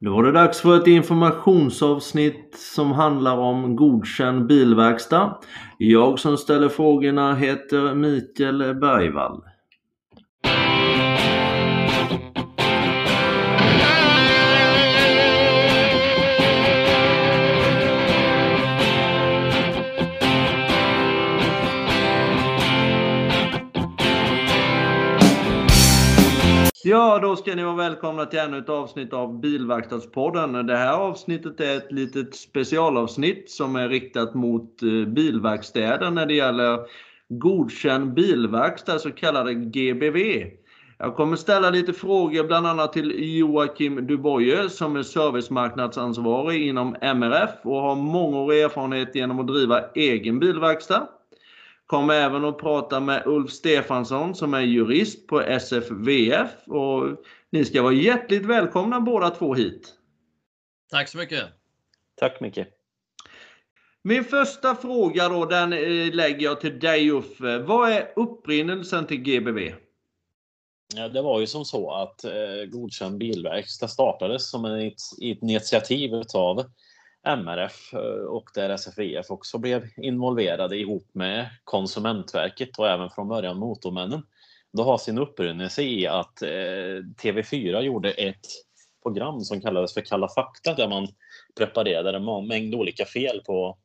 Nu var det dags för ett informationsavsnitt som handlar om godkänd bilverkstad. Jag som ställer frågorna heter Mikael Bergvall. Ja, då ska ni vara välkomna till ännu ett avsnitt av Bilverkstadspodden. Det här avsnittet är ett litet specialavsnitt som är riktat mot eh, bilverkstäder när det gäller godkänd bilverkstad, så kallade GBV. Jag kommer ställa lite frågor bland annat till Joakim Duboye som är servicemarknadsansvarig inom MRF och har mångårig erfarenhet genom att driva egen bilverkstad. Kommer även att prata med Ulf Stefansson som är jurist på SFVF. Och ni ska vara hjärtligt välkomna båda två hit. Tack så mycket. Tack mycket. Min första fråga då, den eh, lägger jag till dig Uffe. Vad är upprinnelsen till GBV? Ja, det var ju som så att eh, Godkänd bilverkstad startades som ett, ett initiativ utav MRF eh, och där SFVF också blev involverade ihop med Konsumentverket och även från början Motormännen. Det har sin upprinnelse i att eh, TV4 gjorde ett program som kallades för Kalla fakta där man preparerade en mängd olika fel på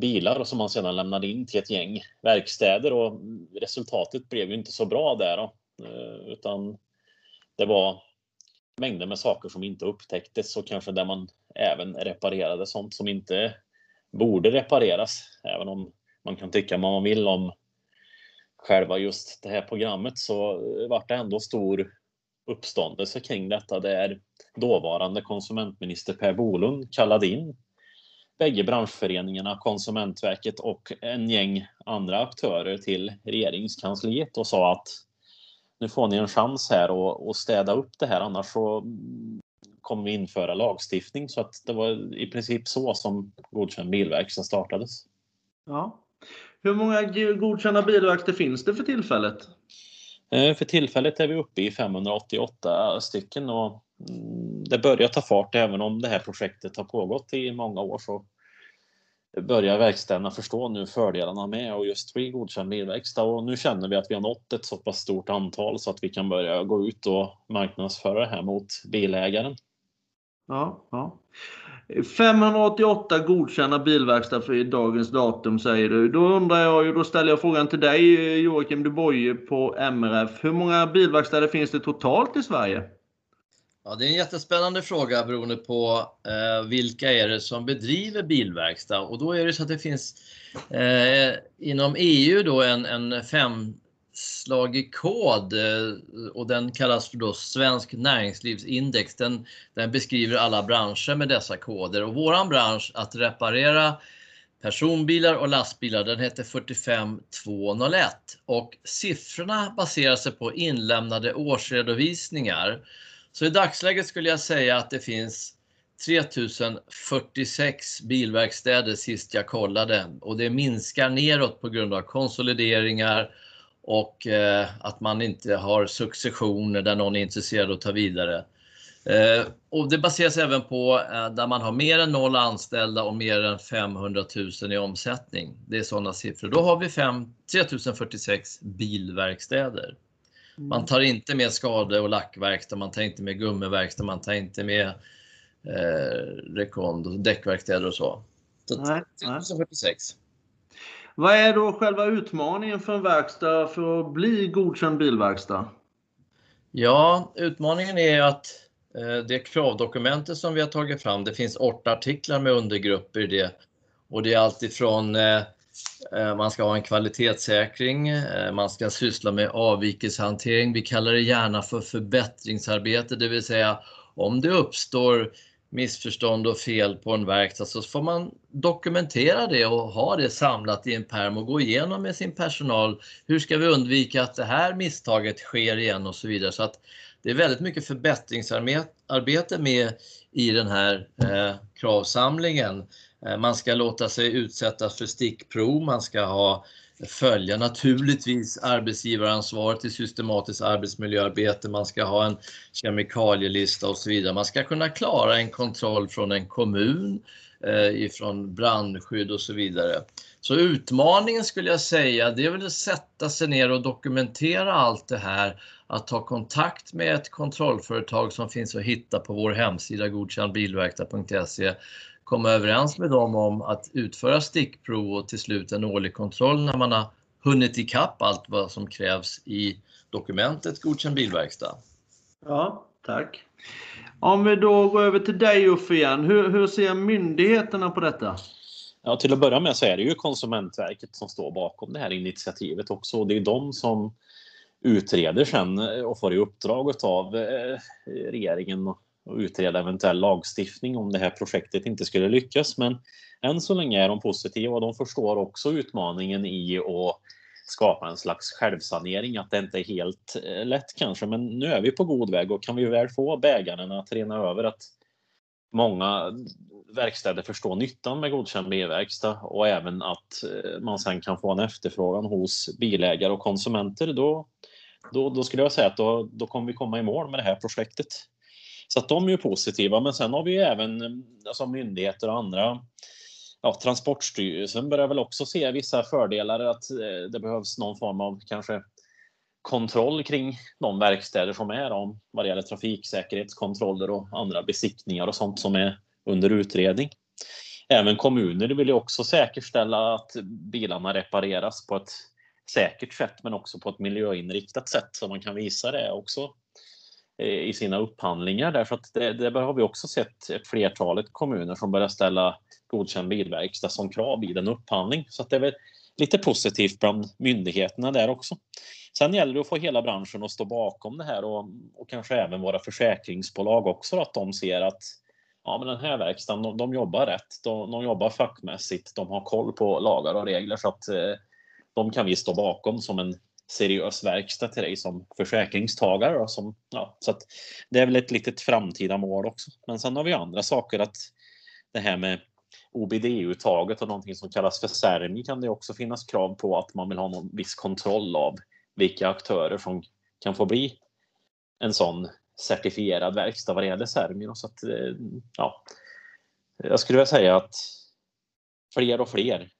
bilar och som man sedan lämnade in till ett gäng verkstäder och resultatet blev ju inte så bra där då, eh, utan det var mängder med saker som inte upptäcktes och kanske där man även reparerade sånt som inte borde repareras. Även om man kan tycka vad man vill om själva just det här programmet så vart det ändå stor uppståndelse kring detta där dåvarande konsumentminister Per Bolund kallade in bägge branschföreningarna, Konsumentverket och en gäng andra aktörer till regeringskansliet och sa att nu får ni en chans här och städa upp det här annars så kommer vi införa lagstiftning. Så att det var i princip så som godkänd bilverkstad startades. Ja. Hur många godkända bilverkstäder finns det för tillfället? Eh, för tillfället är vi uppe i 588 stycken och mm, det börjar ta fart även om det här projektet har pågått i många år så börjar verkstäderna förstå nu fördelarna med och just bli godkänd bilverkstad och nu känner vi att vi har nått ett så pass stort antal så att vi kan börja gå ut och marknadsföra det här mot bilägaren. Ja, ja. 588 godkända bilverkstad för dagens datum säger du. Då undrar jag ju, då ställer jag frågan till dig eh, Joakim Du Boye på MRF. Hur många bilverkstäder finns det totalt i Sverige? Ja, det är en jättespännande fråga beroende på eh, vilka är det som bedriver bilverkstad och då är det så att det finns eh, inom EU då en, en slag i kod eh, och den kallas för då Svensk näringslivsindex. Den, den beskriver alla branscher med dessa koder. Och våran bransch att reparera personbilar och lastbilar den heter 45201 och siffrorna baserar sig på inlämnade årsredovisningar. Så i dagsläget skulle jag säga att det finns 3046 bilverkstäder sist jag kollade. Och det minskar neråt på grund av konsolideringar och eh, att man inte har successioner där någon är intresserad att ta vidare. Eh, och det baseras även på eh, där man har mer än noll anställda och mer än 500 000 i omsättning. Det är sådana siffror. Då har vi 5, 3046 bilverkstäder. Man mm. tar inte med skade och lackverkstad, man tar inte med gummiverkstad, man tar inte med eh, rekond, däckverkstäder och så. så nej, 1046. Vad är då själva utmaningen för en verkstad för att bli godkänd bilverkstad? Ja, utmaningen är att eh, det kravdokumentet som vi har tagit fram, det finns åtta artiklar med undergrupper i det. Och det är alltifrån eh, eh, man ska ha en kvalitetssäkring, man ska syssla med avvikelsehantering. Vi kallar det gärna för förbättringsarbete, det vill säga om det uppstår missförstånd och fel på en verkstad så får man dokumentera det och ha det samlat i en perm och gå igenom med sin personal. Hur ska vi undvika att det här misstaget sker igen och så vidare. Så att det är väldigt mycket förbättringsarbete med i den här eh, kravsamlingen. Eh, man ska låta sig utsättas för stickprov, man ska ha följa naturligtvis arbetsgivaransvaret i systematiskt arbetsmiljöarbete, man ska ha en kemikalielista och så vidare. Man ska kunna klara en kontroll från en kommun, eh, ifrån brandskydd och så vidare. Så utmaningen skulle jag säga, det är väl att sätta sig ner och dokumentera allt det här, att ta kontakt med ett kontrollföretag som finns att hitta på vår hemsida godkändbilverkstad.se komma överens med dem om att utföra stickprov och till slut en årlig kontroll när man har hunnit ikapp allt vad som krävs i dokumentet Godkänd bilverkstad. Ja, tack. Om vi då går över till dig Uffe igen. Hur, hur ser myndigheterna på detta? Ja, till att börja med så är det ju Konsumentverket som står bakom det här initiativet också. Det är de som utreder sen och får i uppdrag av eh, regeringen och utreda eventuell lagstiftning om det här projektet inte skulle lyckas. Men än så länge är de positiva och de förstår också utmaningen i att skapa en slags självsanering, att det inte är helt eh, lätt kanske. Men nu är vi på god väg och kan vi väl få bägaren att rena över att många verkstäder förstår nyttan med godkänd bilverkstad och även att eh, man sen kan få en efterfrågan hos bilägare och konsumenter, då, då, då skulle jag säga att då, då kommer vi komma i mål med det här projektet. Så att de är ju positiva. Men sen har vi ju även eh, alltså myndigheter och andra. Ja, Transportstyrelsen börjar väl också se vissa fördelar att eh, det behövs någon form av kanske kontroll kring de verkstäder som är om vad det gäller trafiksäkerhetskontroller och andra besiktningar och sånt som är under utredning. Även kommuner vill ju också säkerställa att bilarna repareras på ett säkert sätt men också på ett miljöinriktat sätt så man kan visa det också Eh, i sina upphandlingar därför att det, det har vi också sett ett flertalet kommuner som börjar ställa godkänd bilverkstad som krav i den upphandling. Så att det är väl lite positivt bland myndigheterna där också. Sen gäller det att få hela branschen att stå bakom det här och, och kanske även våra försäkringsbolag också att de ser att ja, men den här verkstaden, de, de jobbar rätt, de, de, jobbar fackmässigt, de har koll på lagar och regler så att eh, de kan vi stå bakom som en seriös verkstad till dig som försäkringstagare. Och som, ja, så att det är väl ett litet framtida mål också. Men sen har vi andra saker att det här med OBD-uttaget och någonting som kallas för CERMI kan det också finnas krav på att man vill ha någon viss kontroll av vilka aktörer som kan få bli en sån certifierad verkstad vad det gäller CERMI. Så att, eh, ja, jag skulle vilja säga att fler och fler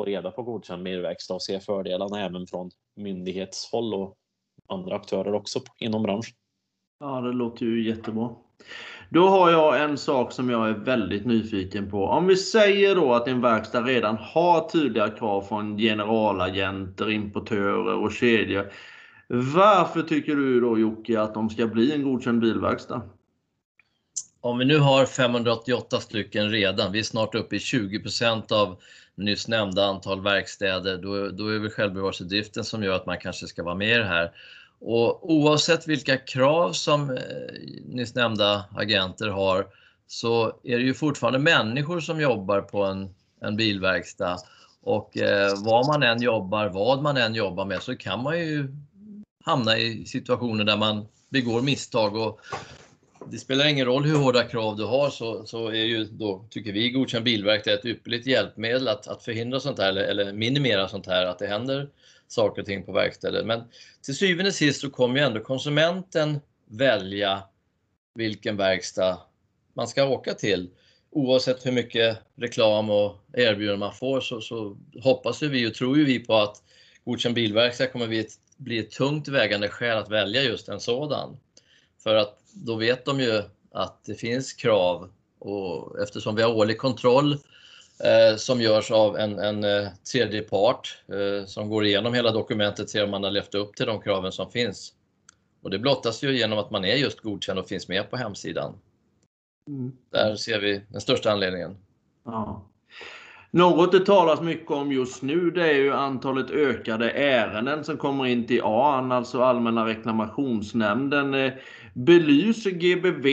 få reda på godkänd merverkstad och se fördelarna även från myndighetshåll och andra aktörer också inom branschen. Ja, det låter ju jättebra. Då har jag en sak som jag är väldigt nyfiken på. Om vi säger då att en verkstad redan har tydliga krav från generalagenter, importörer och kedjor. Varför tycker du då Jocke att de ska bli en godkänd bilverkstad? Om vi nu har 588 stycken redan, vi är snart uppe i 20% av nyss nämnda antal verkstäder, då, då är det självbevarelsedriften som gör att man kanske ska vara med i det här. Och oavsett vilka krav som eh, nyss nämnda agenter har så är det ju fortfarande människor som jobbar på en, en bilverkstad. Och eh, vad man än jobbar, vad man än jobbar med så kan man ju hamna i situationer där man begår misstag och det spelar ingen roll hur hårda krav du har så, så är ju då, tycker vi, godkänd bilverkstad ett ypperligt hjälpmedel att, att förhindra sånt här eller, eller, minimera sånt här, att det händer saker och ting på verkstället. Men till syvende och sist så kommer ju ändå konsumenten välja vilken verkstad man ska åka till. Oavsett hur mycket reklam och erbjudanden man får så, så hoppas ju vi och tror ju vi på att godkänd bilverkstad kommer bli ett, bli ett tungt vägande skäl att välja just en sådan. För att då vet de ju att det finns krav och eftersom vi har årlig kontroll eh, som görs av en, en eh, tredje part eh, som går igenom hela dokumentet, ser om man har levt upp till de kraven som finns. Och det blottas ju genom att man är just godkänd och finns med på hemsidan. Mm. Där ser vi den största anledningen. Ja. Något det talas mycket om just nu det är ju antalet ökade ärenden som kommer in till AN, alltså Allmänna reklamationsnämnden. Eh, belyser GBV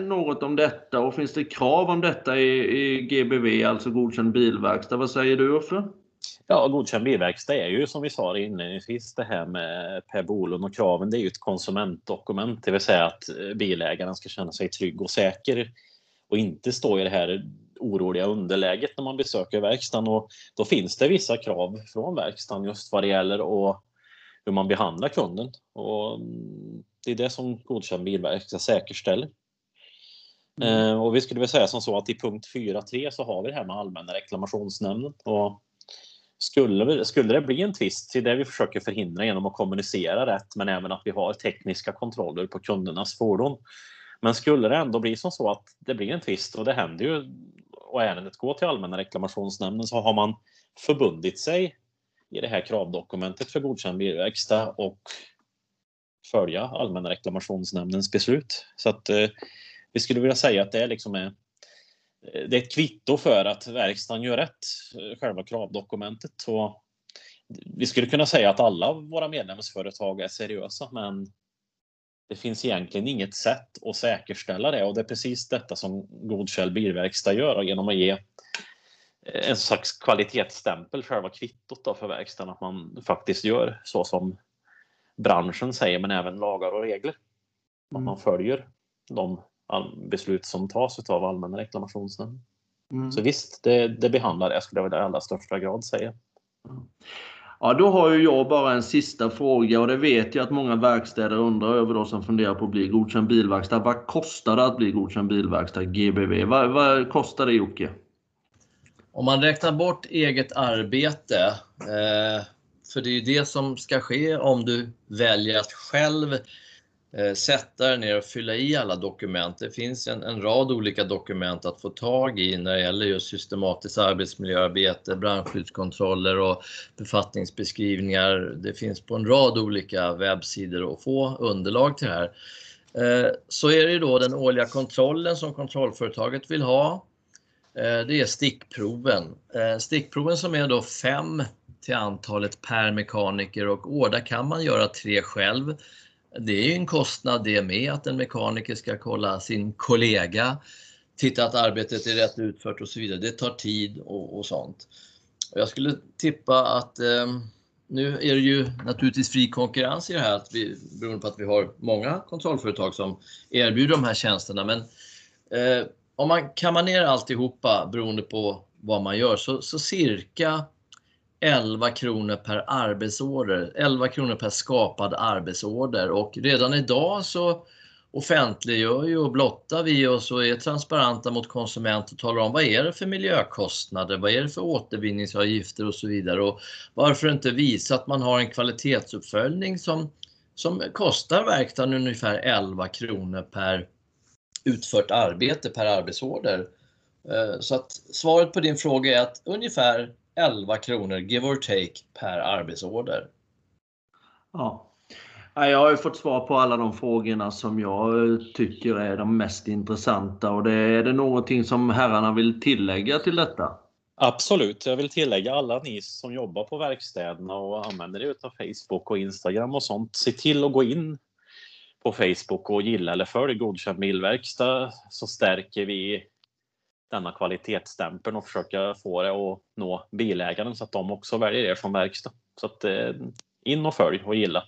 något om detta och finns det krav om detta i, i GBV, alltså godkänd bilverkstad? Vad säger du Uffe? Ja, godkänd bilverkstad är ju som vi sa inledningsvis det här med Per Bolund och kraven. Det är ju ett konsumentdokument, det vill säga att bilägaren ska känna sig trygg och säker och inte stå i det här oroliga underläget när man besöker verkstaden och då finns det vissa krav från verkstaden just vad det gäller och hur man behandlar kunden. Och mm, det är det som godkänd bilverkstad säkerställer. Mm. Eh, och vi skulle väl säga som så att i punkt 4.3 så har vi det här med allmänna reklamationsnämnden. Och skulle, skulle det bli en tvist, det är det vi försöker förhindra genom att kommunicera rätt, men även att vi har tekniska kontroller på kundernas fordon. Men skulle det ändå bli som så att det blir en tvist och det händer ju och ärendet går till Allmänna reklamationsnämnden så har man förbundit sig i det här kravdokumentet för godkänd bilverkstad och följa Allmänna reklamationsnämndens beslut. Så att eh, vi skulle vilja säga att det är liksom är, eh, det är ett kvitto för att verkstaden gör rätt, eh, själva kravdokumentet. Så vi skulle kunna säga att alla våra medlemsföretag är seriösa, men det finns egentligen inget sätt att säkerställa det och det är precis detta som Godkäll bilverkstad gör genom att ge eh, en slags kvalitetsstämpel, själva kvittot då för verkstaden, att man faktiskt gör så som branschen säger, men även lagar och regler. Att mm. man följer de beslut som tas av Allmänna reklamationsnämnden. Mm. Så visst, det, det behandlar jag skulle jag i allra största grad säga. Ja, då har ju jag bara en sista fråga och det vet jag att många verkstäder undrar över då som funderar på att bli godkänd bilverkstad. Vad kostar det att bli godkänd bilverkstad GBV? Vad, vad kostar det Jocke? Om man räknar bort eget arbete, eh, för det är ju det som ska ske om du väljer att själv Eh, sätta dig ner och fylla i alla dokument. Det finns en, en, rad olika dokument att få tag i när det gäller just systematiskt arbetsmiljöarbete, brandskyddskontroller och befattningsbeskrivningar. Det finns på en rad olika webbsidor att få underlag till det här. Eh, så är det ju då den årliga kontrollen som kontrollföretaget vill ha. Eh, det är stickproven. Stickproven som är då fem till antalet per mekaniker och år. Där kan man göra tre själv det är ju en kostnad det med att en mekaniker ska kolla sin kollega, titta att arbetet är rätt utfört och så vidare. Det tar tid och, och sånt. Och jag skulle tippa att eh, nu är det ju naturligtvis fri konkurrens i det här, att vi, beroende på att vi har många kontrollföretag som erbjuder de här tjänsterna. Men eh, om man kammar ner alltihopa beroende på vad man gör så, så cirka 11 kronor per arbetsorder, 11 kronor per skapad arbetsorder och redan idag så offentliggör ju och blottar vi oss och är transparenta mot konsumenter och talar om vad är det för miljökostnader, vad är det för återvinningsavgifter och så vidare och varför inte visa att man har en kvalitetsuppföljning som, som kostar verkstaden ungefär 11 kronor per utfört arbete per arbetsorder. Eh, så att svaret på din fråga är att ungefär 11 kronor, give or take, per arbetsorder. Ja. Jag har ju fått svar på alla de frågorna som jag tycker är de mest intressanta. Och det, är det någonting som herrarna vill tillägga till detta? Absolut. Jag vill tillägga alla ni som jobbar på verkstäderna och använder er av Facebook och Instagram och sånt. Se till att gå in på Facebook och gilla eller följ Godkänd bilverkstad så stärker vi denna kvalitetsstämpeln och försöka få det att nå bilägaren så att de också väljer er som verkstad. Så att eh, in och följ och gilla.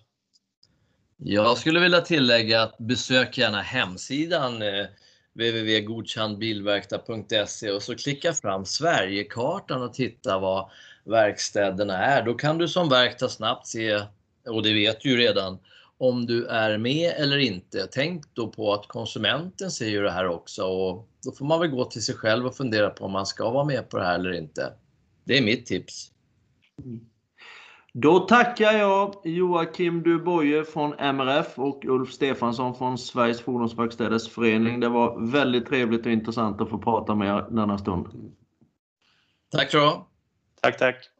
Jag skulle vilja tillägga att besök gärna hemsidan eh, www.godkandbilverkstad.se och så klicka fram Sverigekartan och titta vad verkstäderna är. Då kan du som verkstad snabbt se, och det vet du ju redan, om du är med eller inte. Tänk då på att konsumenten ser ju det här också och då får man väl gå till sig själv och fundera på om man ska vara med på det här eller inte. Det är mitt tips. Då tackar jag Joakim Duboye från MRF och Ulf Stefansson från Sveriges Fordonsverkstäders Förening. Det var väldigt trevligt och intressant att få prata med er denna stund. Tack så Tack, tack.